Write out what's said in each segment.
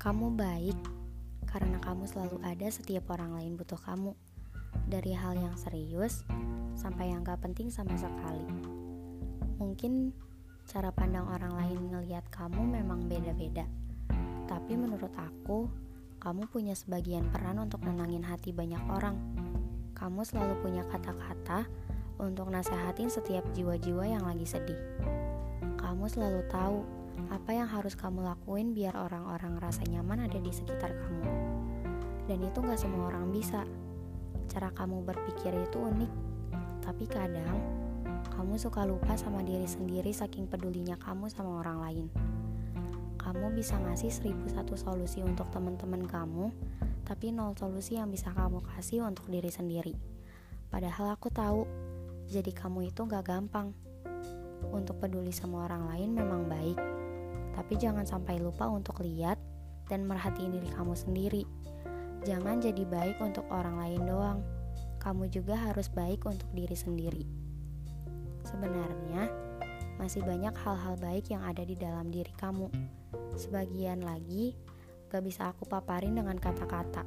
Kamu baik karena kamu selalu ada setiap orang lain butuh kamu. Dari hal yang serius sampai yang gak penting sama sekali. Mungkin cara pandang orang lain ngelihat kamu memang beda-beda. Tapi menurut aku, kamu punya sebagian peran untuk nenangin hati banyak orang. Kamu selalu punya kata-kata untuk nasehatin setiap jiwa-jiwa yang lagi sedih. Kamu selalu tahu apa yang harus kamu lakuin biar orang-orang rasa nyaman ada di sekitar kamu. Dan itu gak semua orang bisa. Cara kamu berpikir itu unik, tapi kadang kamu suka lupa sama diri sendiri saking pedulinya kamu sama orang lain. Kamu bisa ngasih seribu satu solusi untuk teman-teman kamu, tapi nol solusi yang bisa kamu kasih untuk diri sendiri. Padahal aku tahu, jadi kamu itu gak gampang. Untuk peduli sama orang lain memang baik, tapi jangan sampai lupa untuk lihat dan merhatiin diri kamu sendiri. Jangan jadi baik untuk orang lain doang. Kamu juga harus baik untuk diri sendiri. Sebenarnya, masih banyak hal-hal baik yang ada di dalam diri kamu. Sebagian lagi gak bisa aku paparin dengan kata-kata,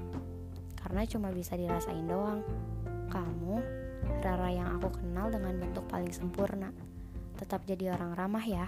karena cuma bisa dirasain doang. Kamu, Rara yang aku kenal dengan bentuk paling sempurna tetap jadi orang ramah ya.